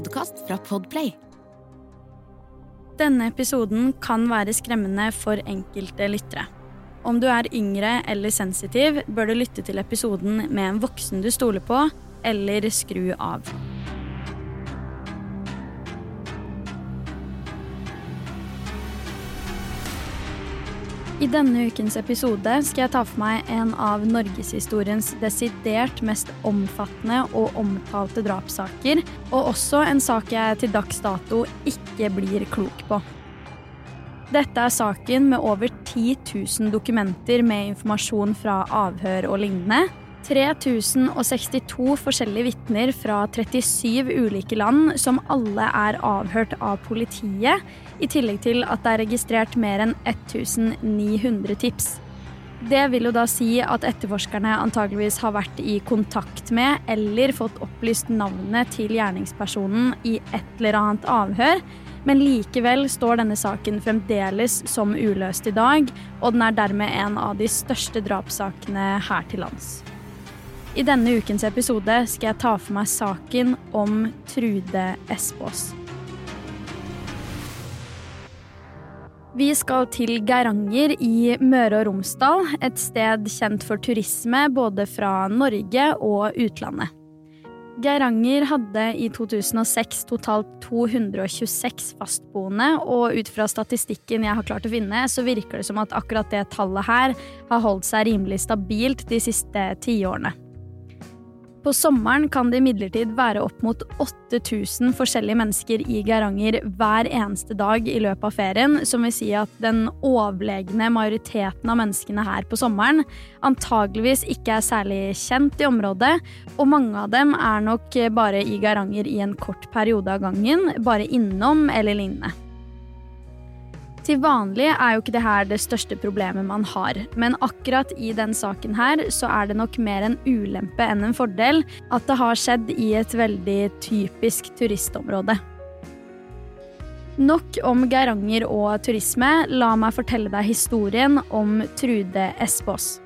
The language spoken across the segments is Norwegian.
podkast fra Podplay. Denne episoden kan være skremmende for enkelte lyttere. Om du er yngre eller sensitiv, bør du lytte til episoden med en voksen du stoler på, eller skru av. I denne ukens episode skal jeg ta for meg en av norgeshistoriens desidert mest omfattende og omtalte drapssaker, og også en sak jeg til dags dato ikke blir klok på. Dette er saken med over 10 000 dokumenter med informasjon fra avhør og lignende. 3062 forskjellige vitner fra 37 ulike land som alle er avhørt av politiet, i tillegg til at det er registrert mer enn 1900 tips. Det vil jo da si at etterforskerne antageligvis har vært i kontakt med eller fått opplyst navnet til gjerningspersonen i et eller annet avhør, men likevel står denne saken fremdeles som uløst i dag, og den er dermed en av de største drapssakene her til lands. I denne ukens episode skal jeg ta for meg saken om Trude Espås. Vi skal til Geiranger i Møre og Romsdal, et sted kjent for turisme både fra Norge og utlandet. Geiranger hadde i 2006 totalt 226 fastboende, og ut fra statistikken jeg har klart å finne, så virker det som at akkurat det tallet her har holdt seg rimelig stabilt de siste tiårene. På sommeren kan det imidlertid være opp mot 8000 forskjellige mennesker i Geiranger hver eneste dag i løpet av ferien, som vil si at den overlegne majoriteten av menneskene her på sommeren antageligvis ikke er særlig kjent i området, og mange av dem er nok bare i Geiranger i en kort periode av gangen, bare innom eller lignende. Til vanlig er jo ikke det her det største problemet man har, men akkurat i den saken her så er det nok mer en ulempe enn en fordel at det har skjedd i et veldig typisk turistområde. Nok om Geiranger og turisme, la meg fortelle deg historien om Trude Espås.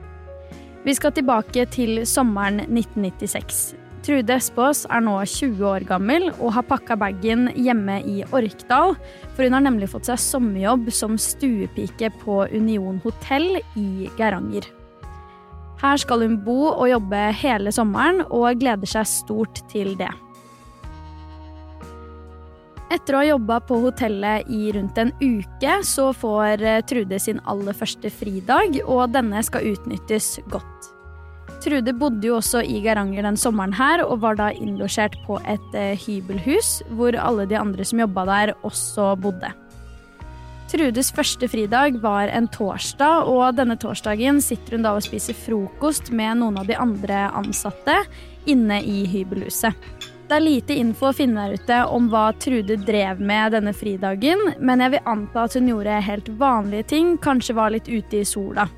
Vi skal tilbake til sommeren 1996. Trude Espås er nå 20 år gammel og har pakka bagen hjemme i Orkdal, for hun har nemlig fått seg sommerjobb som stuepike på Union hotell i Geiranger. Her skal hun bo og jobbe hele sommeren, og gleder seg stort til det. Etter å ha jobba på hotellet i rundt en uke, så får Trude sin aller første fridag, og denne skal utnyttes godt. Trude bodde jo også i Geiranger den sommeren her, og var da innlosjert på et eh, hybelhus, hvor alle de andre som jobba der, også bodde. Trudes første fridag var en torsdag, og denne torsdagen sitter hun da og spiser frokost med noen av de andre ansatte inne i hybelhuset. Det er lite info å finne der ute om hva Trude drev med denne fridagen, men jeg vil anta at hun gjorde helt vanlige ting, kanskje var litt ute i sola.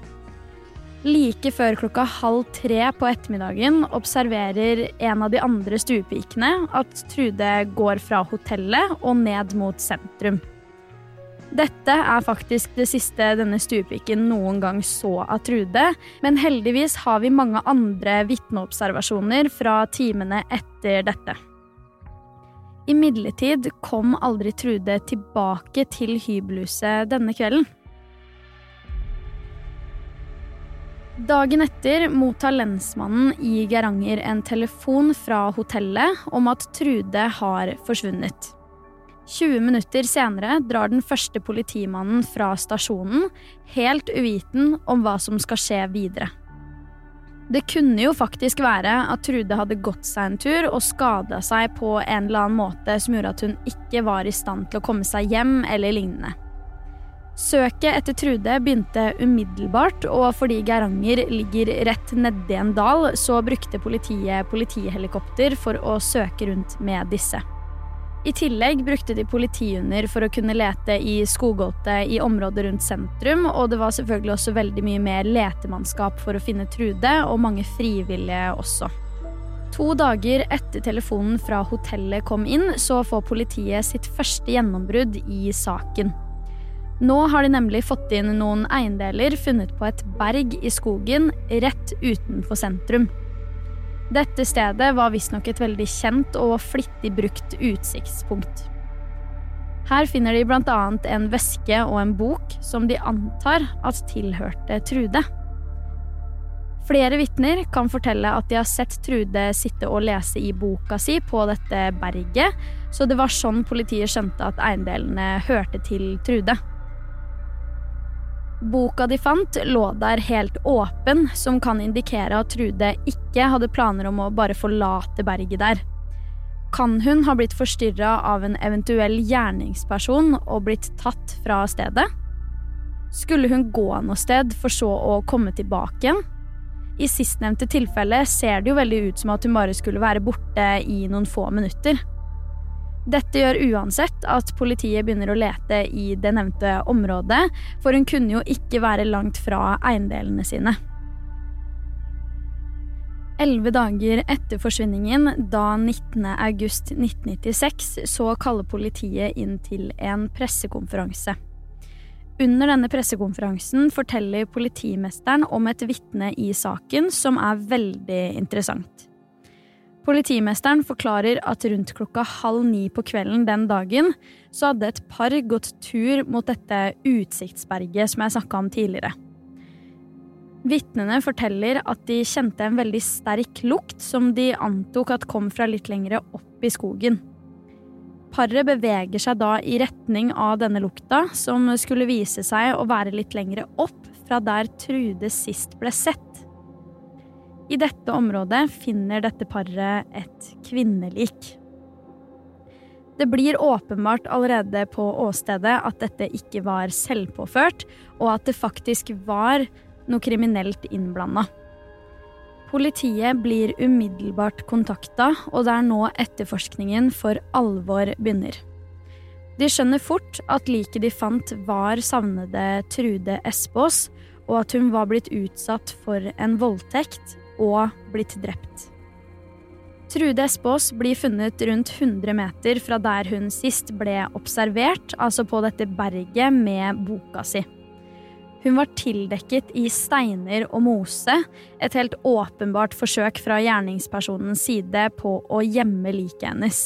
Like før klokka halv tre på ettermiddagen observerer en av de andre stuepikene at Trude går fra hotellet og ned mot sentrum. Dette er faktisk det siste denne stuepiken noen gang så av Trude, men heldigvis har vi mange andre vitneobservasjoner fra timene etter dette. Imidlertid kom aldri Trude tilbake til hybelhuset denne kvelden. Dagen etter mottar lensmannen i Geiranger en telefon fra hotellet om at Trude har forsvunnet. 20 minutter senere drar den første politimannen fra stasjonen, helt uviten om hva som skal skje videre. Det kunne jo faktisk være at Trude hadde gått seg en tur og skada seg på en eller annen måte som gjorde at hun ikke var i stand til å komme seg hjem eller lignende. Søket etter Trude begynte umiddelbart, og fordi Geiranger ligger rett nedi en dal, så brukte politiet politihelikopter for å søke rundt med disse. I tillegg brukte de politihunder for å kunne lete i skogholtet i området rundt sentrum, og det var selvfølgelig også veldig mye mer letemannskap for å finne Trude, og mange frivillige også. To dager etter telefonen fra hotellet kom inn, så får politiet sitt første gjennombrudd i saken. Nå har de nemlig fått inn noen eiendeler funnet på et berg i skogen rett utenfor sentrum. Dette stedet var visstnok et veldig kjent og flittig brukt utsiktspunkt. Her finner de bl.a. en veske og en bok som de antar at tilhørte Trude. Flere vitner kan fortelle at de har sett Trude sitte og lese i boka si på dette berget, så det var sånn politiet skjønte at eiendelene hørte til Trude. Boka de fant, lå der helt åpen, som kan indikere at Trude ikke hadde planer om å bare forlate berget der. Kan hun ha blitt forstyrra av en eventuell gjerningsperson og blitt tatt fra stedet? Skulle hun gå noe sted for så å komme tilbake igjen? I sistnevnte tilfelle ser det jo veldig ut som at hun bare skulle være borte i noen få minutter. Dette gjør uansett at politiet begynner å lete i det nevnte området, for hun kunne jo ikke være langt fra eiendelene sine. Elleve dager etter forsvinningen, da 19.8.1996, så kaller politiet inn til en pressekonferanse. Under denne pressekonferansen forteller politimesteren om et vitne i saken som er veldig interessant. Politimesteren forklarer at rundt klokka halv ni på kvelden den dagen så hadde et par gått tur mot dette utsiktsberget som jeg snakka om tidligere. Vitnene forteller at de kjente en veldig sterk lukt som de antok at kom fra litt lengre opp i skogen. Paret beveger seg da i retning av denne lukta, som skulle vise seg å være litt lengre opp fra der Trude sist ble sett. I dette området finner dette paret et kvinnelik. Det blir åpenbart allerede på åstedet at dette ikke var selvpåført, og at det faktisk var noe kriminelt innblanda. Politiet blir umiddelbart kontakta, og det er nå etterforskningen for alvor begynner. De skjønner fort at liket de fant var savnede Trude Espås, og at hun var blitt utsatt for en voldtekt og blitt drept. Trude Espås blir funnet rundt 100 meter fra der hun sist ble observert, altså på dette berget med boka si. Hun var tildekket i steiner og mose, et helt åpenbart forsøk fra gjerningspersonens side på å gjemme liket hennes.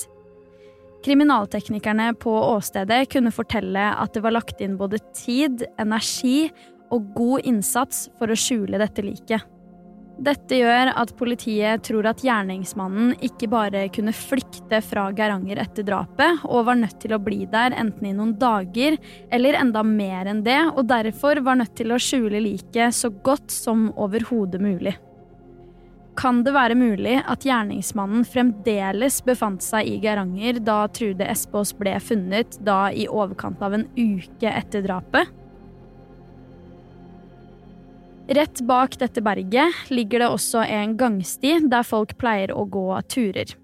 Kriminalteknikerne på åstedet kunne fortelle at det var lagt inn både tid, energi og god innsats for å skjule dette liket. Dette gjør at politiet tror at gjerningsmannen ikke bare kunne flykte fra Geiranger etter drapet, og var nødt til å bli der enten i noen dager eller enda mer enn det, og derfor var nødt til å skjule liket så godt som overhodet mulig. Kan det være mulig at gjerningsmannen fremdeles befant seg i Geiranger da Trude Espås ble funnet, da i overkant av en uke etter drapet? Rett bak dette berget ligger det også en gangsti der folk pleier å gå turer.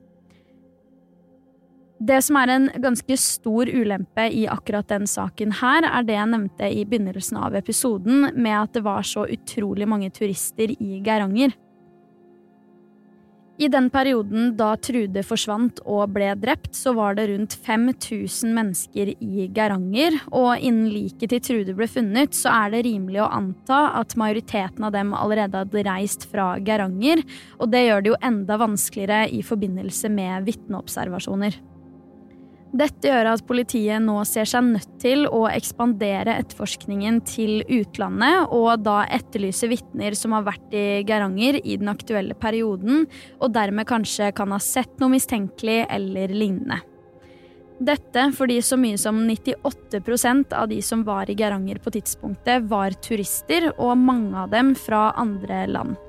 Det som er en ganske stor ulempe i akkurat den saken her, er det jeg nevnte i begynnelsen av episoden, med at det var så utrolig mange turister i Geiranger. I den perioden da Trude forsvant og ble drept, så var det rundt 5000 mennesker i Geiranger, og innen liket til Trude ble funnet, så er det rimelig å anta at majoriteten av dem allerede hadde reist fra Geiranger, og det gjør det jo enda vanskeligere i forbindelse med vitneobservasjoner. Dette gjør at politiet nå ser seg nødt til å ekspandere etterforskningen til utlandet, og da etterlyse vitner som har vært i Geiranger i den aktuelle perioden, og dermed kanskje kan ha sett noe mistenkelig eller lignende. Dette fordi så mye som 98% av de som var i Geiranger på tidspunktet, var turister, og mange av dem fra andre land.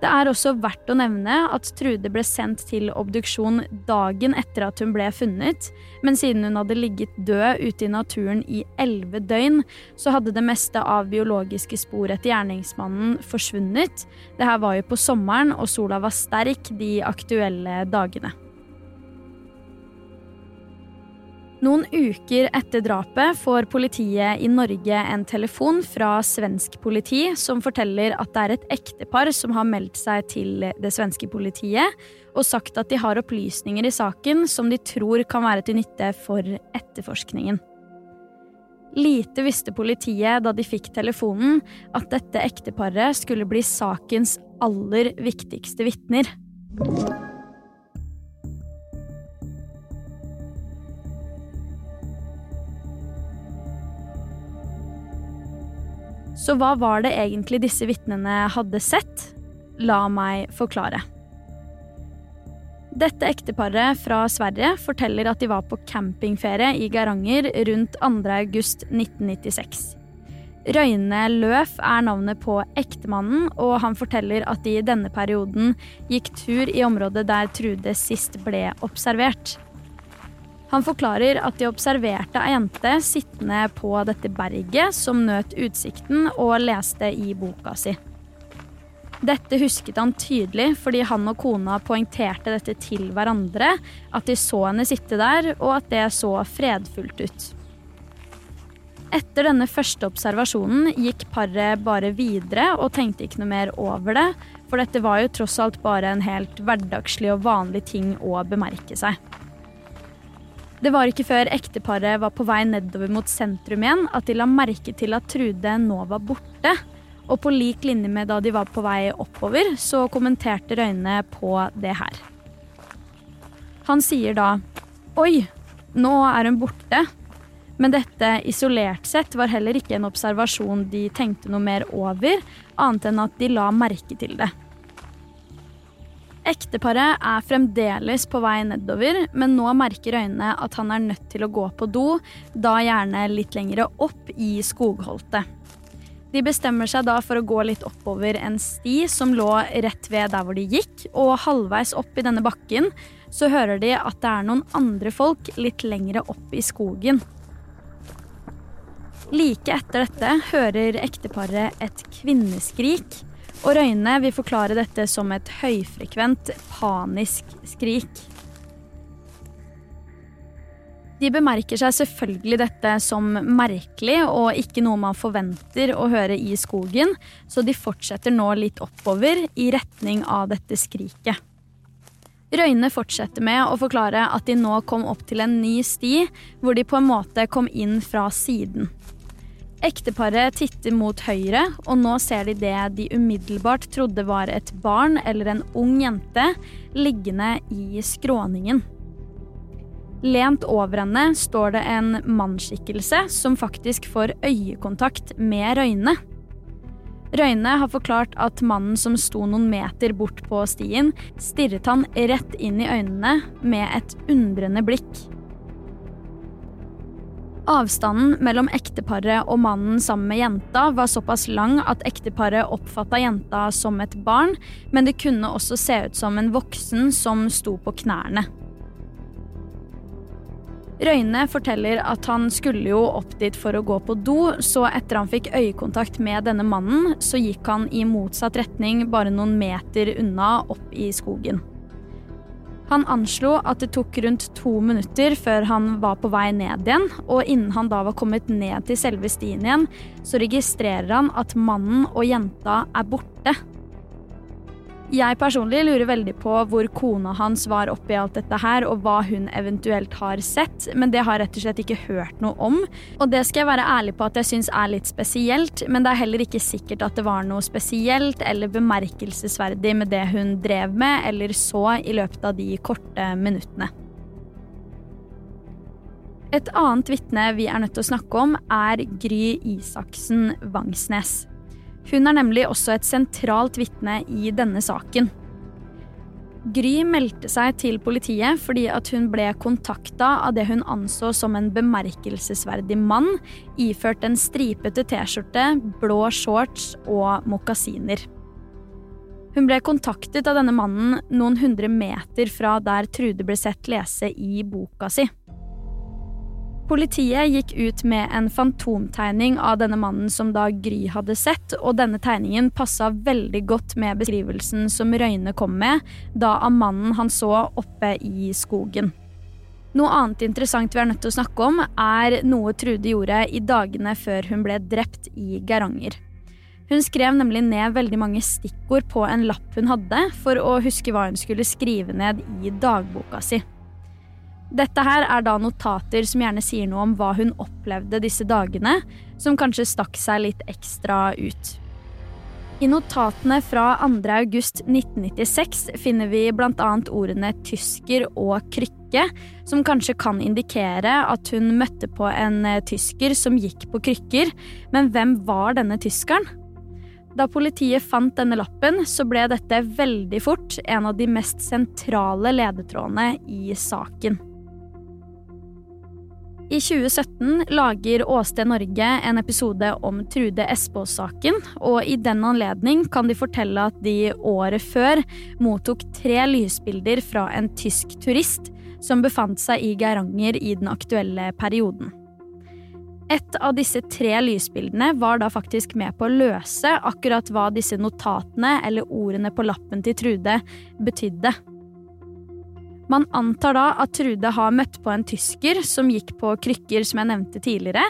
Det er også verdt å nevne at Trude ble sendt til obduksjon dagen etter at hun ble funnet, men siden hun hadde ligget død ute i naturen i elleve døgn, så hadde det meste av biologiske spor etter gjerningsmannen forsvunnet. Det her var jo på sommeren, og sola var sterk de aktuelle dagene. Noen uker etter drapet får politiet i Norge en telefon fra svensk politi som forteller at det er et ektepar som har meldt seg til det svenske politiet og sagt at de har opplysninger i saken som de tror kan være til nytte for etterforskningen. Lite visste politiet da de fikk telefonen, at dette ekteparet skulle bli sakens aller viktigste vitner. Så hva var det egentlig disse vitnene hadde sett? La meg forklare. Dette ekteparet fra Sverige forteller at de var på campingferie i Geiranger rundt 2. august 1996. Røyne Løf er navnet på ektemannen, og han forteller at de i denne perioden gikk tur i området der Trude sist ble observert. Han forklarer at de observerte ei jente sittende på dette berget som nøt utsikten og leste i boka si. Dette husket han tydelig fordi han og kona poengterte dette til hverandre, at de så henne sitte der, og at det så fredfullt ut. Etter denne første observasjonen gikk paret bare videre og tenkte ikke noe mer over det, for dette var jo tross alt bare en helt hverdagslig og vanlig ting å bemerke seg. Det var ikke før ekteparet var på vei nedover mot sentrum igjen, at de la merke til at Trude nå var borte. Og på lik linje med da de var på vei oppover, så kommenterte Røyne på det her. Han sier da Oi, nå er hun borte. Men dette isolert sett var heller ikke en observasjon de tenkte noe mer over, annet enn at de la merke til det. Ekteparet er fremdeles på vei nedover, men nå merker øynene at han er nødt til å gå på do, da gjerne litt lengre opp i skogholtet. De bestemmer seg da for å gå litt oppover en sti som lå rett ved der hvor de gikk, og halvveis opp i denne bakken så hører de at det er noen andre folk litt lengre opp i skogen. Like etter dette hører ekteparet et kvinneskrik og Røyne vil forklare dette som et høyfrekvent, panisk skrik. De bemerker seg selvfølgelig dette som merkelig og ikke noe man forventer å høre i skogen, så de fortsetter nå litt oppover i retning av dette skriket. Røyne fortsetter med å forklare at de nå kom opp til en ny sti, hvor de på en måte kom inn fra siden. Ekteparet titter mot høyre, og nå ser de det de umiddelbart trodde var et barn eller en ung jente liggende i skråningen. Lent over henne står det en mannsskikkelse som faktisk får øyekontakt med Røyne. Røyne har forklart at mannen som sto noen meter bort på stien, stirret han rett inn i øynene med et undrende blikk. Avstanden mellom ekteparet og mannen sammen med jenta var såpass lang at ekteparet oppfatta jenta som et barn, men det kunne også se ut som en voksen som sto på knærne. Røyne forteller at han skulle jo opp dit for å gå på do, så etter han fikk øyekontakt med denne mannen, så gikk han i motsatt retning bare noen meter unna opp i skogen. Han anslo at det tok rundt to minutter før han var på vei ned igjen, og innen han da var kommet ned til selve stien igjen, så registrerer han at mannen og jenta er borte. Jeg personlig lurer veldig på hvor kona hans var oppi alt dette her, og hva hun eventuelt har sett, men det har rett og slett ikke hørt noe om. Og det skal jeg være ærlig på at jeg syns er litt spesielt, men det er heller ikke sikkert at det var noe spesielt eller bemerkelsesverdig med det hun drev med eller så i løpet av de korte minuttene. Et annet vitne vi er nødt til å snakke om, er Gry Isaksen Vangsnes. Hun er nemlig også et sentralt vitne i denne saken. Gry meldte seg til politiet fordi at hun ble kontakta av det hun anså som en bemerkelsesverdig mann iført en stripete T-skjorte, blå shorts og mokasiner. Hun ble kontaktet av denne mannen noen hundre meter fra der Trude ble sett lese i boka si. Politiet gikk ut med en fantomtegning av denne mannen som da Gry hadde sett, og denne tegningen passa veldig godt med beskrivelsen som Røyne kom med, da av mannen han så oppe i skogen. Noe annet interessant vi er nødt til å snakke om, er noe Trude gjorde i dagene før hun ble drept i Geiranger. Hun skrev nemlig ned veldig mange stikkord på en lapp hun hadde, for å huske hva hun skulle skrive ned i dagboka si. Dette her er da notater som gjerne sier noe om hva hun opplevde disse dagene, som kanskje stakk seg litt ekstra ut. I notatene fra 2.8.1996 finner vi bl.a. ordene tysker og krykke, som kanskje kan indikere at hun møtte på en eh, tysker som gikk på krykker, men hvem var denne tyskeren? Da politiet fant denne lappen, så ble dette veldig fort en av de mest sentrale ledetrådene i saken. I 2017 lager Åsted Norge en episode om Trude Espås-saken, og i den anledning kan de fortelle at de året før mottok tre lysbilder fra en tysk turist som befant seg i Geiranger i den aktuelle perioden. Et av disse tre lysbildene var da faktisk med på å løse akkurat hva disse notatene eller ordene på lappen til Trude betydde. Man antar da at Trude har møtt på en tysker som gikk på krykker, som jeg nevnte tidligere,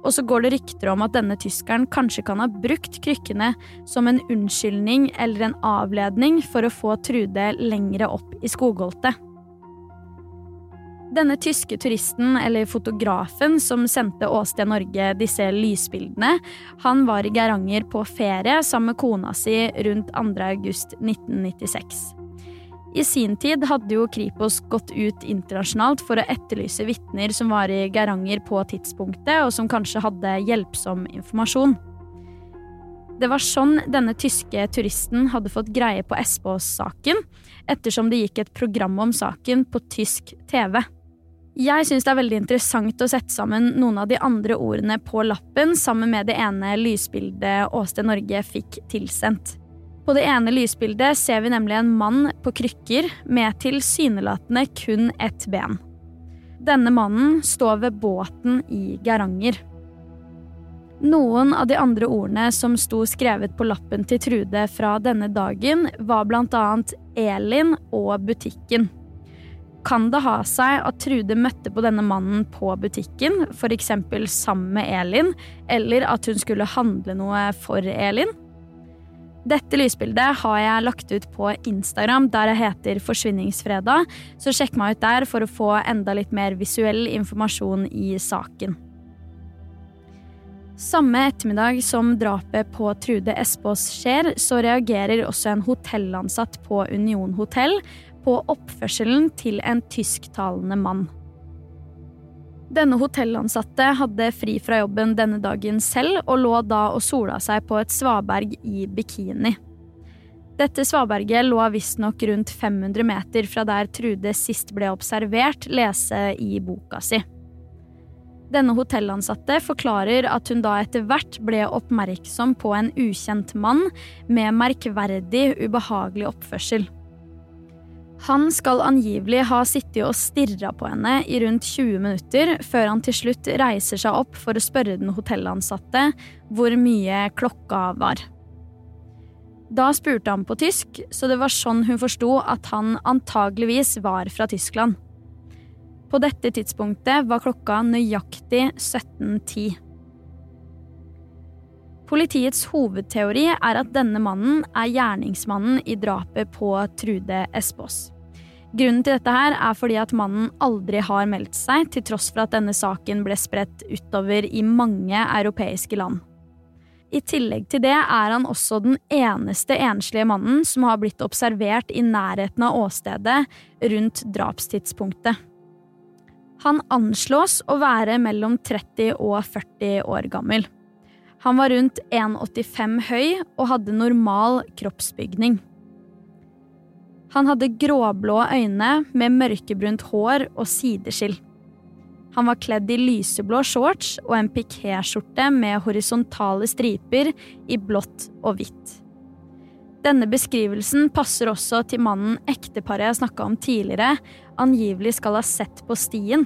og så går det rykter om at denne tyskeren kanskje kan ha brukt krykkene som en unnskyldning eller en avledning for å få Trude lengre opp i skogholtet. Denne tyske turisten, eller fotografen, som sendte Åsted Norge disse lysbildene, han var i Geiranger på ferie sammen med kona si rundt 2. august 1996. I sin tid hadde jo Kripos gått ut internasjonalt for å etterlyse vitner som var i Geiranger på tidspunktet, og som kanskje hadde hjelpsom informasjon. Det var sånn denne tyske turisten hadde fått greie på Espås-saken, ettersom det gikk et program om saken på tysk TV. Jeg syns det er veldig interessant å sette sammen noen av de andre ordene på lappen sammen med det ene lysbildet Åsted Norge fikk tilsendt. På det ene lysbildet ser vi nemlig en mann på krykker med tilsynelatende kun ett ben. Denne mannen står ved båten i Geiranger. Noen av de andre ordene som sto skrevet på lappen til Trude fra denne dagen, var annet Elin og butikken. Kan det ha seg at Trude møtte på denne mannen på butikken, f.eks. sammen med Elin, eller at hun skulle handle noe for Elin? Dette lysbildet har jeg lagt ut på Instagram, der jeg heter Forsvinningsfredag, så sjekk meg ut der for å få enda litt mer visuell informasjon i saken. Samme ettermiddag som drapet på Trude Espås skjer, så reagerer også en hotellansatt på Union hotell på oppførselen til en tysktalende mann. Denne hotellansatte hadde fri fra jobben denne dagen selv, og lå da og sola seg på et svaberg i bikini. Dette svaberget lå visstnok rundt 500 meter fra der Trude sist ble observert lese i boka si. Denne hotellansatte forklarer at hun da etter hvert ble oppmerksom på en ukjent mann med merkverdig ubehagelig oppførsel. Han skal angivelig ha sittet og stirra på henne i rundt 20 minutter, før han til slutt reiser seg opp for å spørre den hotellansatte hvor mye klokka var. Da spurte han på tysk, så det var sånn hun forsto at han antageligvis var fra Tyskland. På dette tidspunktet var klokka nøyaktig 17.10. Politiets hovedteori er at denne mannen er gjerningsmannen i drapet på Trude Espås. Grunnen til dette her er fordi at mannen aldri har meldt seg, til tross for at denne saken ble spredt utover i mange europeiske land. I tillegg til det er han også den eneste enslige mannen som har blitt observert i nærheten av åstedet rundt drapstidspunktet. Han anslås å være mellom 30 og 40 år gammel. Han var rundt 1,85 høy og hadde normal kroppsbygning. Han hadde gråblå øyne med mørkebrunt hår og sideskill. Han var kledd i lyseblå shorts og en pikéskjorte med horisontale striper i blått og hvitt. Denne beskrivelsen passer også til mannen ekteparet jeg snakka om tidligere, angivelig skal ha sett på stien.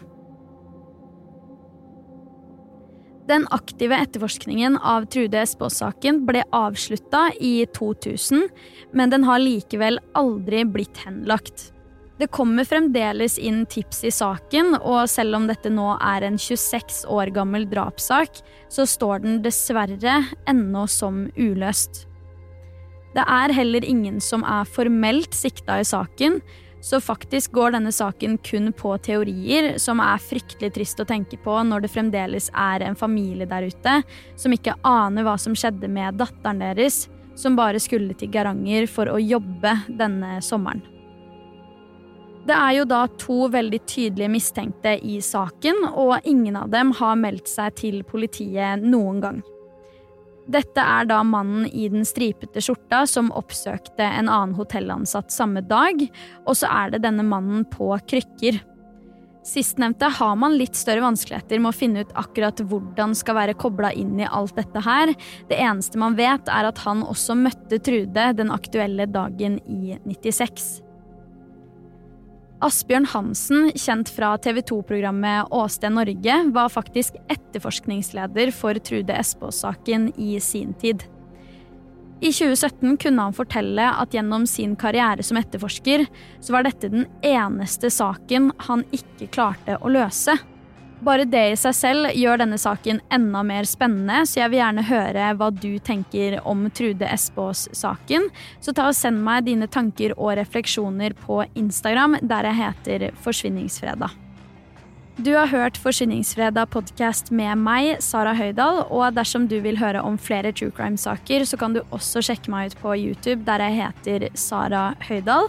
Den aktive etterforskningen av Trude Espås-saken ble avslutta i 2000, men den har likevel aldri blitt henlagt. Det kommer fremdeles inn tips i saken, og selv om dette nå er en 26 år gammel drapssak, så står den dessverre ennå som uløst. Det er heller ingen som er formelt sikta i saken, så faktisk går denne saken kun på teorier, som er fryktelig trist å tenke på når det fremdeles er en familie der ute som ikke aner hva som skjedde med datteren deres, som bare skulle til Garanger for å jobbe denne sommeren. Det er jo da to veldig tydelige mistenkte i saken, og ingen av dem har meldt seg til politiet noen gang. Dette er da mannen i den stripete skjorta som oppsøkte en annen hotellansatt samme dag, og så er det denne mannen på krykker. Sistnevnte har man litt større vanskeligheter med å finne ut akkurat hvordan skal være kobla inn i alt dette her. Det eneste man vet, er at han også møtte Trude den aktuelle dagen i 96. Asbjørn Hansen, kjent fra TV 2-programmet Åsted Norge, var faktisk etterforskningsleder for Trude Espås-saken i sin tid. I 2017 kunne han fortelle at gjennom sin karriere som etterforsker, så var dette den eneste saken han ikke klarte å løse. Bare det i seg selv gjør denne saken enda mer spennende, så jeg vil gjerne høre hva du tenker om Trude Espås-saken. Så ta og send meg dine tanker og refleksjoner på Instagram, der jeg heter Forsvinningsfredag. Du har hørt Forsvinningsfredag podkast med meg, Sara Høydahl, og dersom du vil høre om flere true crime-saker, så kan du også sjekke meg ut på YouTube, der jeg heter Sara Høydahl.